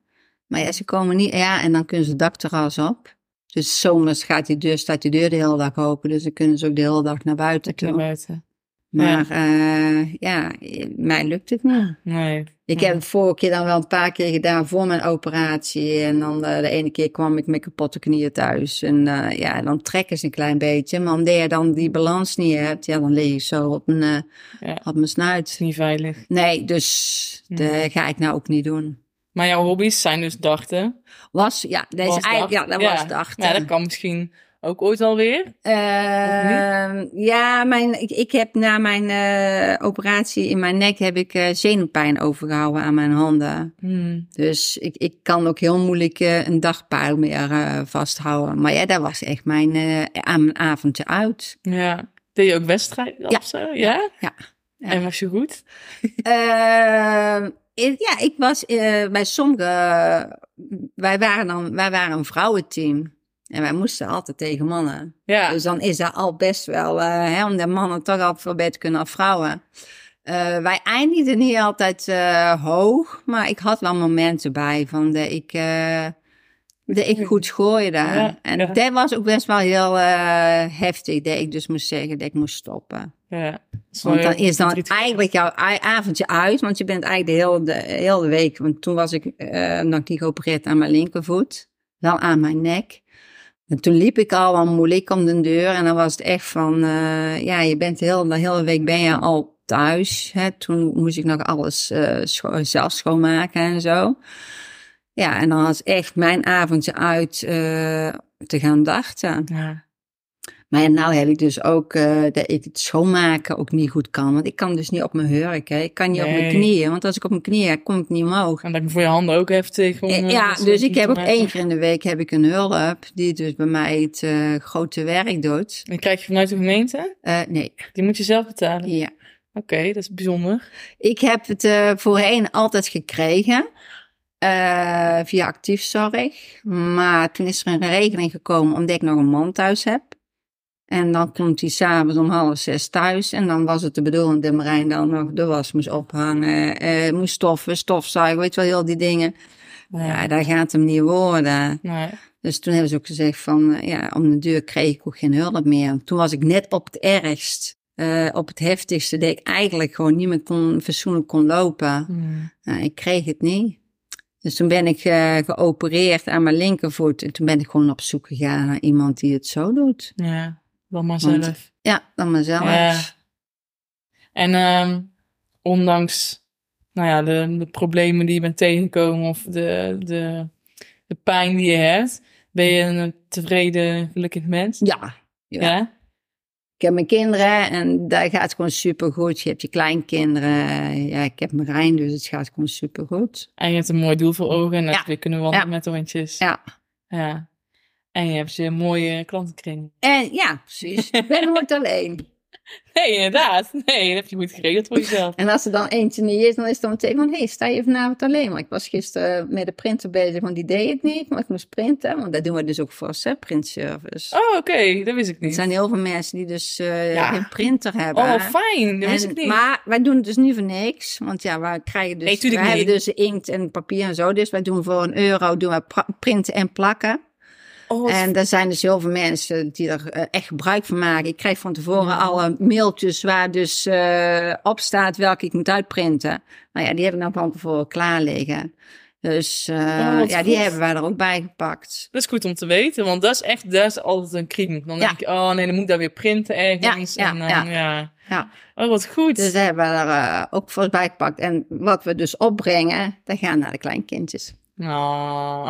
Maar ja, ze komen niet, ja, en dan kunnen ze het dakterras op. Dus zomers gaat die deur, staat die deur de hele dag open. Dus dan kunnen ze ook de hele dag naar buiten naar buiten. Maar eh, ja, mij lukt het niet. Nee. Ik Ja. heb het vorige keer dan wel een paar keer gedaan voor mijn operatie. En dan eh, de ene keer kwam ik met kapotte knieën thuis. En eh, ja, dan trekken ze een klein beetje. Maar omdat je dan die balans niet hebt, ja, dan lig ik zo op mijn, Ja. op mijn snuit. niet veilig. Nee, dus Ja. dat ga ik nou ook niet doen. Maar jouw hobby's zijn dus dachten. Was, ja, dat is eigenlijk, ja, dat was de achter. Ja, dat kan misschien ook ooit alweer. Ehm, ja, mijn, ik, ik heb na mijn eh, operatie in mijn nek heb ik eh, zenuwpijn overgehouden aan mijn handen. Hmm. Dus ik, ik kan ook heel moeilijk eh, een dagpaal meer vasthouden. Maar ja, dat was echt mijn, aan mijn avondje uit. Ja. Deed je ook wedstrijden Ja. of zo? Ja? Ja. Ja. En was je goed? Ja, ik was eh, bij sommige. wij, waren dan, wij waren een vrouwenteam. En wij moesten altijd tegen mannen. Ja. Dus dan is dat al best wel, eh, hè, om de mannen toch al veel beter kunnen als vrouwen. Eh, wij eindigden niet altijd eh, hoog, maar ik had wel momenten bij van dat ik, eh, dat ik goed gooide. Ja, en ja. dat was ook best wel heel eh, heftig, dat ik dus moest zeggen dat ik moest stoppen. Ja. Want dan is dan eigenlijk jouw avondje uit, want je bent eigenlijk de hele, de hele week, want toen was ik eh, nog niet geopereerd aan mijn linkervoet, wel aan mijn nek. En toen liep ik al wel moeilijk om de deur en dan was het echt van, eh, ja, je bent de hele, de hele week ben je al thuis. Hè? Toen moest ik nog alles eh, scho- zelf schoonmaken en zo. Ja, en dan was echt mijn avondje uit te gaan dachten. Ja. Maar nou heb ik dus ook eh, dat ik het schoonmaken ook niet goed kan. Want ik kan dus niet op mijn hurk. Hè. Ik kan niet op mijn knieën. Want als ik op mijn knieën kom ik niet omhoog. En dat voor je handen ook heftig. om, Eh, eh, ja, dus ik heb ook één keer in de week heb ik een hulp. Die dus bij mij het grote werk doet. En krijg je vanuit de gemeente? Nee, Die moet je zelf betalen. ja. Oké, dat is bijzonder. Ik heb het voorheen altijd gekregen. via actiefzorg. Maar toen is er een regeling gekomen omdat ik nog een man thuis heb. En dan komt hij s'avonds om half zes thuis. En dan was het de bedoeling dat Marijn dan nog de was moest ophangen. eh, moest stoffen, stofzuigen, weet je wel, heel die dingen. Ja, dat gaat hem niet worden. Nee. Dus toen hebben ze ook gezegd van, eh, ja, om de deur kreeg ik ook geen hulp meer. Toen was ik net op het ergst, eh, op het heftigste, dat ik eigenlijk gewoon niet meer kon, fatsoenlijk kon lopen. Hmm. Nou, ik kreeg het niet. Dus toen ben ik eh, geopereerd aan mijn linkervoet. En toen ben ik gewoon op zoek gegaan naar iemand die het zo doet. Ja, wel maar Want- zelf. Ja, dan mezelf. Ja. En ehm, ondanks nou ja, de, de problemen die je bent tegengekomen of de, de, de pijn die je hebt, ben je een tevreden, gelukkig mens? Ja. Ja. Ja. Ik heb mijn kinderen en daar gaat het gewoon supergoed. Je hebt je kleinkinderen. Ja, ik heb Marijn, dus het gaat gewoon supergoed. En je hebt een mooi doel voor ogen en dat Ja. kunnen wandelen Ja. met de hondjes. Ja. Ja. En je hebt je mooie klantenkring. En ja, precies. Ik ben nooit alleen. Nee, inderdaad. Nee, dat heb je goed geregeld voor jezelf. En als er dan eentje niet is, dan is het dan meteen van... Hé, hey, sta je vanavond alleen? Maar ik was gisteren met de printer bezig, want die deed het niet. Maar ik moest printen, want dat doen we dus ook voor hè, printservice. Oh, oké. Dat wist ik Er niet. zijn heel veel mensen die dus eh, Ja. geen printer hebben. Oh, fijn. Dat wist ik niet. Maar wij doen het dus niet voor niks. Want ja, wij krijgen dus, Nee, wij hebben dus inkt en papier en zo. Dus wij doen voor een euro doen pra- printen en plakken. Oh, En er zijn dus heel veel mensen die er eh, echt gebruik van maken. Ik krijg van tevoren Ja. alle mailtjes waar dus eh, op staat welke ik moet uitprinten. Nou ja, die heb ik dan van tevoren klaar liggen. Dus eh, Oh, ja, die hebben wij er ook bij gepakt. Dat is goed om te weten, want dat is echt, dat is altijd een kriem. Dan Ja. denk je, oh nee, dan moet ik dat weer printen ergens. Ja, ja, en dan, ja. ja. Oh, wat goed. Dus daar hebben we er eh, ook voor bij gepakt. En wat we dus opbrengen, dat gaan naar de kleinkindjes. Oh,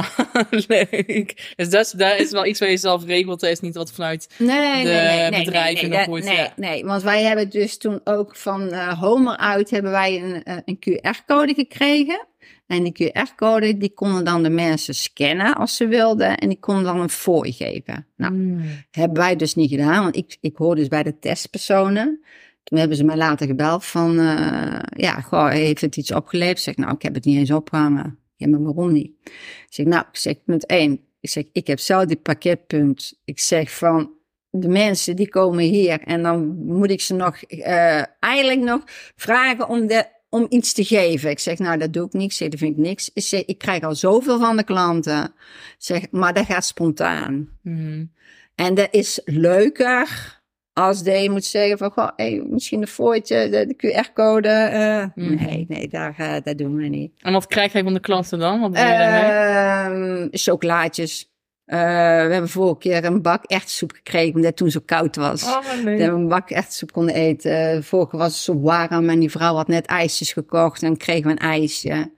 leuk. Dus dat is, dat is wel iets waar je zelf regelt. Dat is niet wat vanuit... Nee, De nee, nee, bedrijven nee, nog nee, nee, ja. nee, want wij hebben dus toen ook van eh, Homer uit hebben wij een, eh, een QR-code gekregen. En die QR-code die konden dan de mensen scannen als ze wilden en die konden dan een fooi geven. Nou, Mm. hebben wij dus niet gedaan, want ik, ik hoor dus bij de testpersonen. Toen hebben ze mij later gebeld van, eh, ja, goh, heeft het iets opgeleverd? Ik zeg, nou, ik heb het niet eens opgehangen. Ja, maar waarom niet? Ik zeg, nou, ik zeg, punt één. Ik zeg, ik heb zelf die pakketpunt. Ik zeg van, de mensen die komen hier en dan moet ik ze nog, eh, eigenlijk nog vragen om, de, om iets te geven. Ik zeg, nou, dat doe ik niet. Ik zeg, dat vind ik niks. Ik zeg, ik krijg al zoveel van de klanten. Ik zeg, maar dat gaat spontaan. Mm. En dat is leuker als dat je moet zeggen van, goh, hey, misschien een fooitje, de, de QR-code. eh, Mhm. Nee, nee, daar, eh, dat doen we niet. En wat krijg jij van de klanten dan? Wat? Ehm chocolaatjes. Eh, we hebben vorige keer een bak erwtensoep gekregen, omdat het toen zo koud was. Oh, Dat nee. we een bak erwtensoep konden eten. Vorige was het zo warm en die vrouw had net ijsjes gekocht en kregen we een ijsje.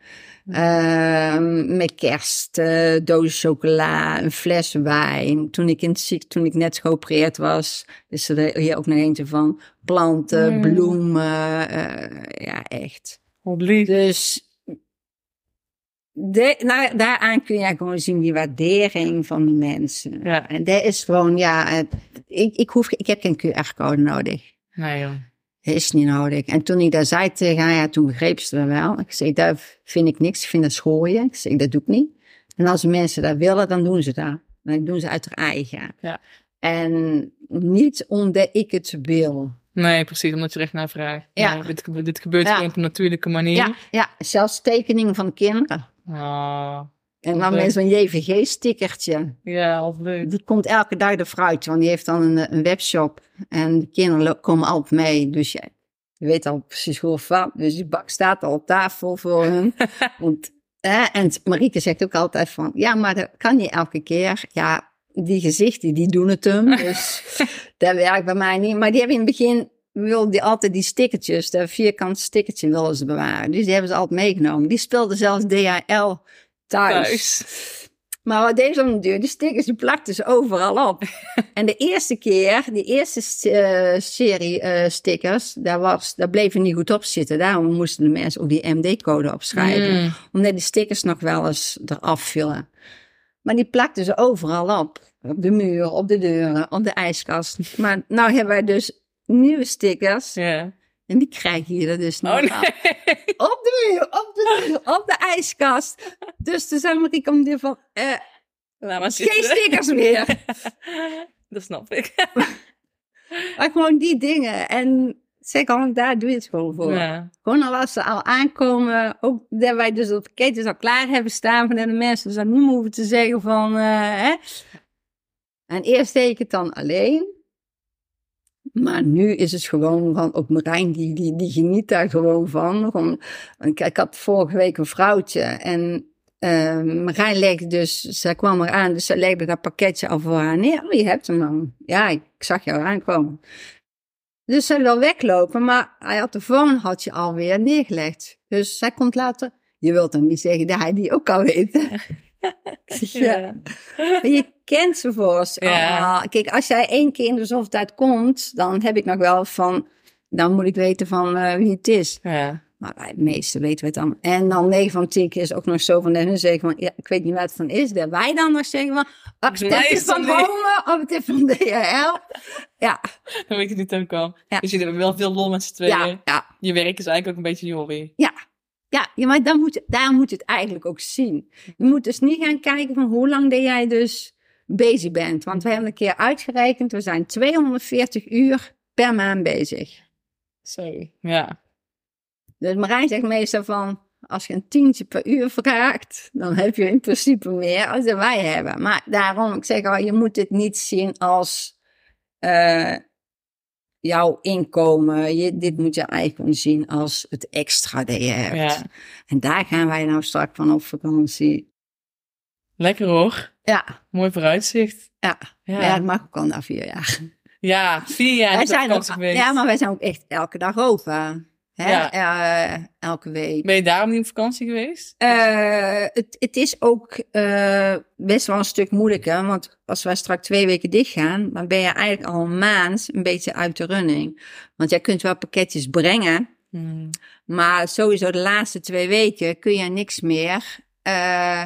Ehm, met kerst, eh doos chocola, een fles wijn. Toen ik, in het ziek, toen ik net geopereerd was, is er hier ook nog eentje van. Planten, Mm. bloemen, eh, ja echt. Wat lief. Dus de, nou, daaraan kun je gewoon zien die waardering van de mensen. Ja. En dat is gewoon, ja, het- ik, ik, hoef, ik heb geen QR-code nodig. Nee, joh. Is niet nodig. En toen ik dat zei tegen haar, ja, toen begreep ze dat wel. Ik zei, dat vind ik niks, ik vind dat schooien. Ik zei, dat doe ik niet. En als mensen dat willen, dan doen ze dat. Dan doen ze uit hun eigen. Ja. En niet omdat ik het wil. Nee, precies, omdat je er echt naar vraagt. Ja. Nou, dit, dit gebeurt Ja. op een natuurlijke manier. Ja, ja, zelfs tekeningen van kinderen. Ah, En dan met zo'n JVG-stickertje. ja, wat leuk. Die komt elke dag de fruit, want die heeft dan een, een webshop. En de kinderen komen altijd mee. Dus je weet al precies hoe of wat. Dus die bak staat al op tafel voor hun. Want, hè, en Marieke zegt ook altijd van, ja, maar dat kan niet elke keer. Ja, die gezichten, die doen het hem. Dus dat werkt bij mij niet. Maar die hebben in het begin, wilden die altijd die stickertjes, dat vierkant stickertje willen ze bewaren. Dus die hebben ze altijd meegenomen. Die speelden zelfs DHL thuis. Thuis. Maar wat deed ze om de deur? Die stickers die plakten ze overal op. en de eerste keer, die eerste eh, serie eh, stickers, daar, was, daar bleven niet goed op zitten. Daarom moesten de mensen ook die MD-code opschrijven. Mm. Omdat die stickers nog wel eens eraf vielen. Maar die plakten ze overal op. Op de muur, op de deuren, op de ijskast. Maar nou hebben wij dus nieuwe stickers. En die krijgen je er dus niet Oh nee. Op de muur, op de muur, op de ijskast. Dus toen zei Marieke om die van... eh, Laat maar geen stickers meer. Dat snap ik. Maar gewoon die dingen. En zeg al, daar doe je het gewoon voor. Ja. Gewoon al als ze al aankomen, ook dat wij dus op pakketjes al klaar hebben staan van de mensen. Dus dan niet meer hoeven te zeggen van, eh, hè. En eerst deed ik het dan alleen. Maar nu is het gewoon van, ook Marijn, die, die, die geniet daar gewoon van. Gewoon, ik, had vorige week een vrouwtje en eh Marijn legde dus, zij kwam eraan, dus zij legde dat pakketje al voor haar neer. Oh, je hebt hem dan. Ja, ik zag jou aankomen. Dus zij wil weglopen, maar hij had de vorm had je alweer neergelegd. Dus zij komt later. Je wilt dan niet zeggen dat hij die ook al weet. ja. Je kent ze voor ons Ja. allemaal. Kijk, als jij één keer in de zoveel tijd komt, dan heb ik nog wel van. Dan moet ik weten van eh, wie het is. Ja. Maar bij de meeste weten we het dan. En dan 9 van 10 keer is ook nog zo van hun zeggen van, ja, ik weet niet wat het van is. Dat wij dan nog zeggen van, oh, het is van. Home of het is van DHL. Ja, Dan weet je niet ook al. Ja. Dus jullie hebben wel veel lol met z'n tweeën. ja, ja. Je werk is eigenlijk ook een beetje je hobby. Ja, ja maar dan moet, daar moet je het eigenlijk ook zien. Je moet dus niet gaan kijken van hoe lang dat jij dus bezig bent. Want we hebben een keer uitgerekend, we zijn 240 uur per maand bezig. Zo. Ja. Dus Marijn zegt meestal van, als je een tientje per uur vraagt, dan heb je in principe meer als dat wij hebben. Maar daarom, ik zeg al, je moet het niet zien als, eh, jouw inkomen. Je, dit moet je eigenlijk zien als het extra dat je hebt. Ja. En daar gaan wij nou straks van op vakantie. Lekker hoor. Ja, Mooi vooruitzicht. ja. Ja, ja. dat mag ook al na vier jaar. Ja, vier jaar Wij zijn vakantie ook, geweest. ja, maar wij zijn ook echt elke dag over. Hè? Ja. Eh, elke week. Ben je daarom niet op vakantie geweest? Eh, het, het is ook eh, best wel een stuk moeilijker. Want als wij straks twee weken dicht gaan, dan ben je eigenlijk al een maand een beetje uit de running. Want jij kunt wel pakketjes brengen, Hmm. maar sowieso de laatste twee weken kun je niks meer eh,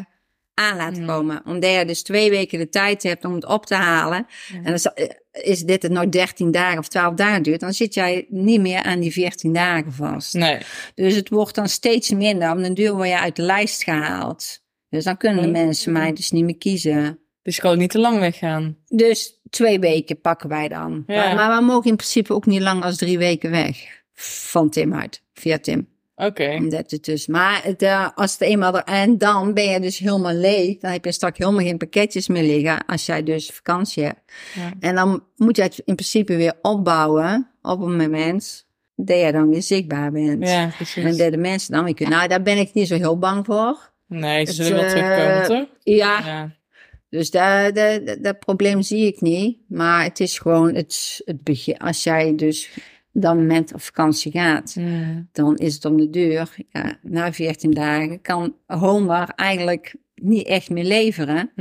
aan laten komen. Omdat je dus twee weken de tijd hebt om het op te halen. En dan is- is dit het nog 13 dagen of 12 dagen duurt, dan zit jij niet meer aan die 14 dagen vast. Nee. Dus het wordt dan steeds minder. Op den duur word je uit de lijst gehaald. Dus dan kunnen de mensen mij dus niet meer kiezen. Dus ook niet te lang weggaan. Dus twee weken pakken wij dan. Ja. Maar, maar we mogen in principe ook niet langer dan drie weken weg. Van Tim uit. Via Tim. Oké. Omdat het dus, maar het, eh, als het eenmaal er, en dan ben je dus helemaal leeg. Dan heb je straks helemaal geen pakketjes meer liggen. Als jij dus vakantie hebt. Ja. En dan moet je het in principe weer opbouwen. Op een moment dat je dan weer zichtbaar bent. Ja, En precies. dat de mensen dan weer kunnen. Nou, daar ben ik niet zo heel bang voor. Nee, ze Het, zullen wel eh, terugkomen, toch? Ja, Ja. dus dat, dat, dat, dat probleem zie ik niet. Maar het is gewoon het, het begin. Als jij dus dan met op vakantie gaat, dan is het om de deur. Ja, na 14 dagen kan Homer eigenlijk niet echt meer leveren.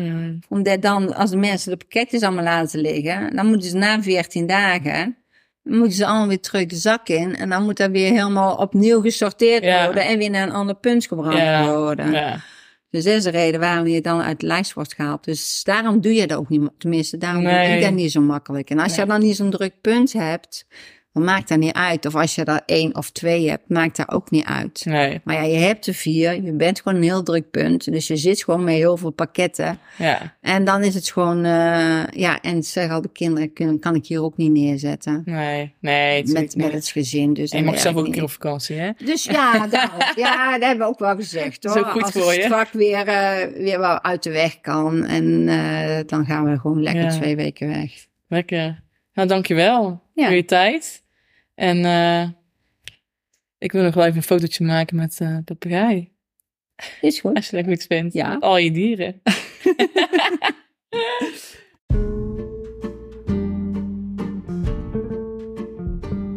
Omdat dan, als de mensen de pakketjes allemaal laten liggen, dan moeten ze na 14 dagen, moeten ze allemaal weer terug de zak in. En dan moet dat weer helemaal opnieuw gesorteerd worden en weer naar een ander punt gebracht worden. Dus dat is de reden waarom je dan uit de lijst wordt gehaald. Dus daarom doe je dat ook niet, tenminste, daarom doe Nee. ik dat niet zo makkelijk. En als Nee. je dan niet zo'n druk punt hebt, dan maakt dat niet uit. Of als je er één of twee hebt, maakt dat ook niet uit. Nee. Maar ja, je hebt er vier, je bent gewoon een heel druk punt. Dus je zit gewoon met heel veel pakketten. Ja. En dan is het gewoon, eh, ja, en zeg al de kinderen, kunnen, kan ik hier ook niet neerzetten. Nee. Nee, Met, met het gezin. Dus En je mag zelf ook een keer op vakantie, hè? Dus ja, daarom. ja, dat hebben we ook wel gezegd hoor. Goed Als voor je. strak weer, eh, weer wel uit de weg kan. En eh, dan gaan we gewoon lekker Ja. twee weken weg. Lekker. Nou, dankjewel Ja. voor je tijd. En eh, ik wil nog wel even een fotootje maken met eh papegaai. Is goed. Als je dat goed vindt. Ja. Met al je dieren.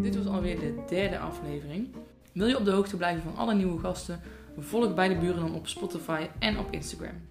Dit was alweer de derde aflevering. Wil je op de hoogte blijven van alle nieuwe gasten? Volg bij de buren dan op Spotify en op Instagram.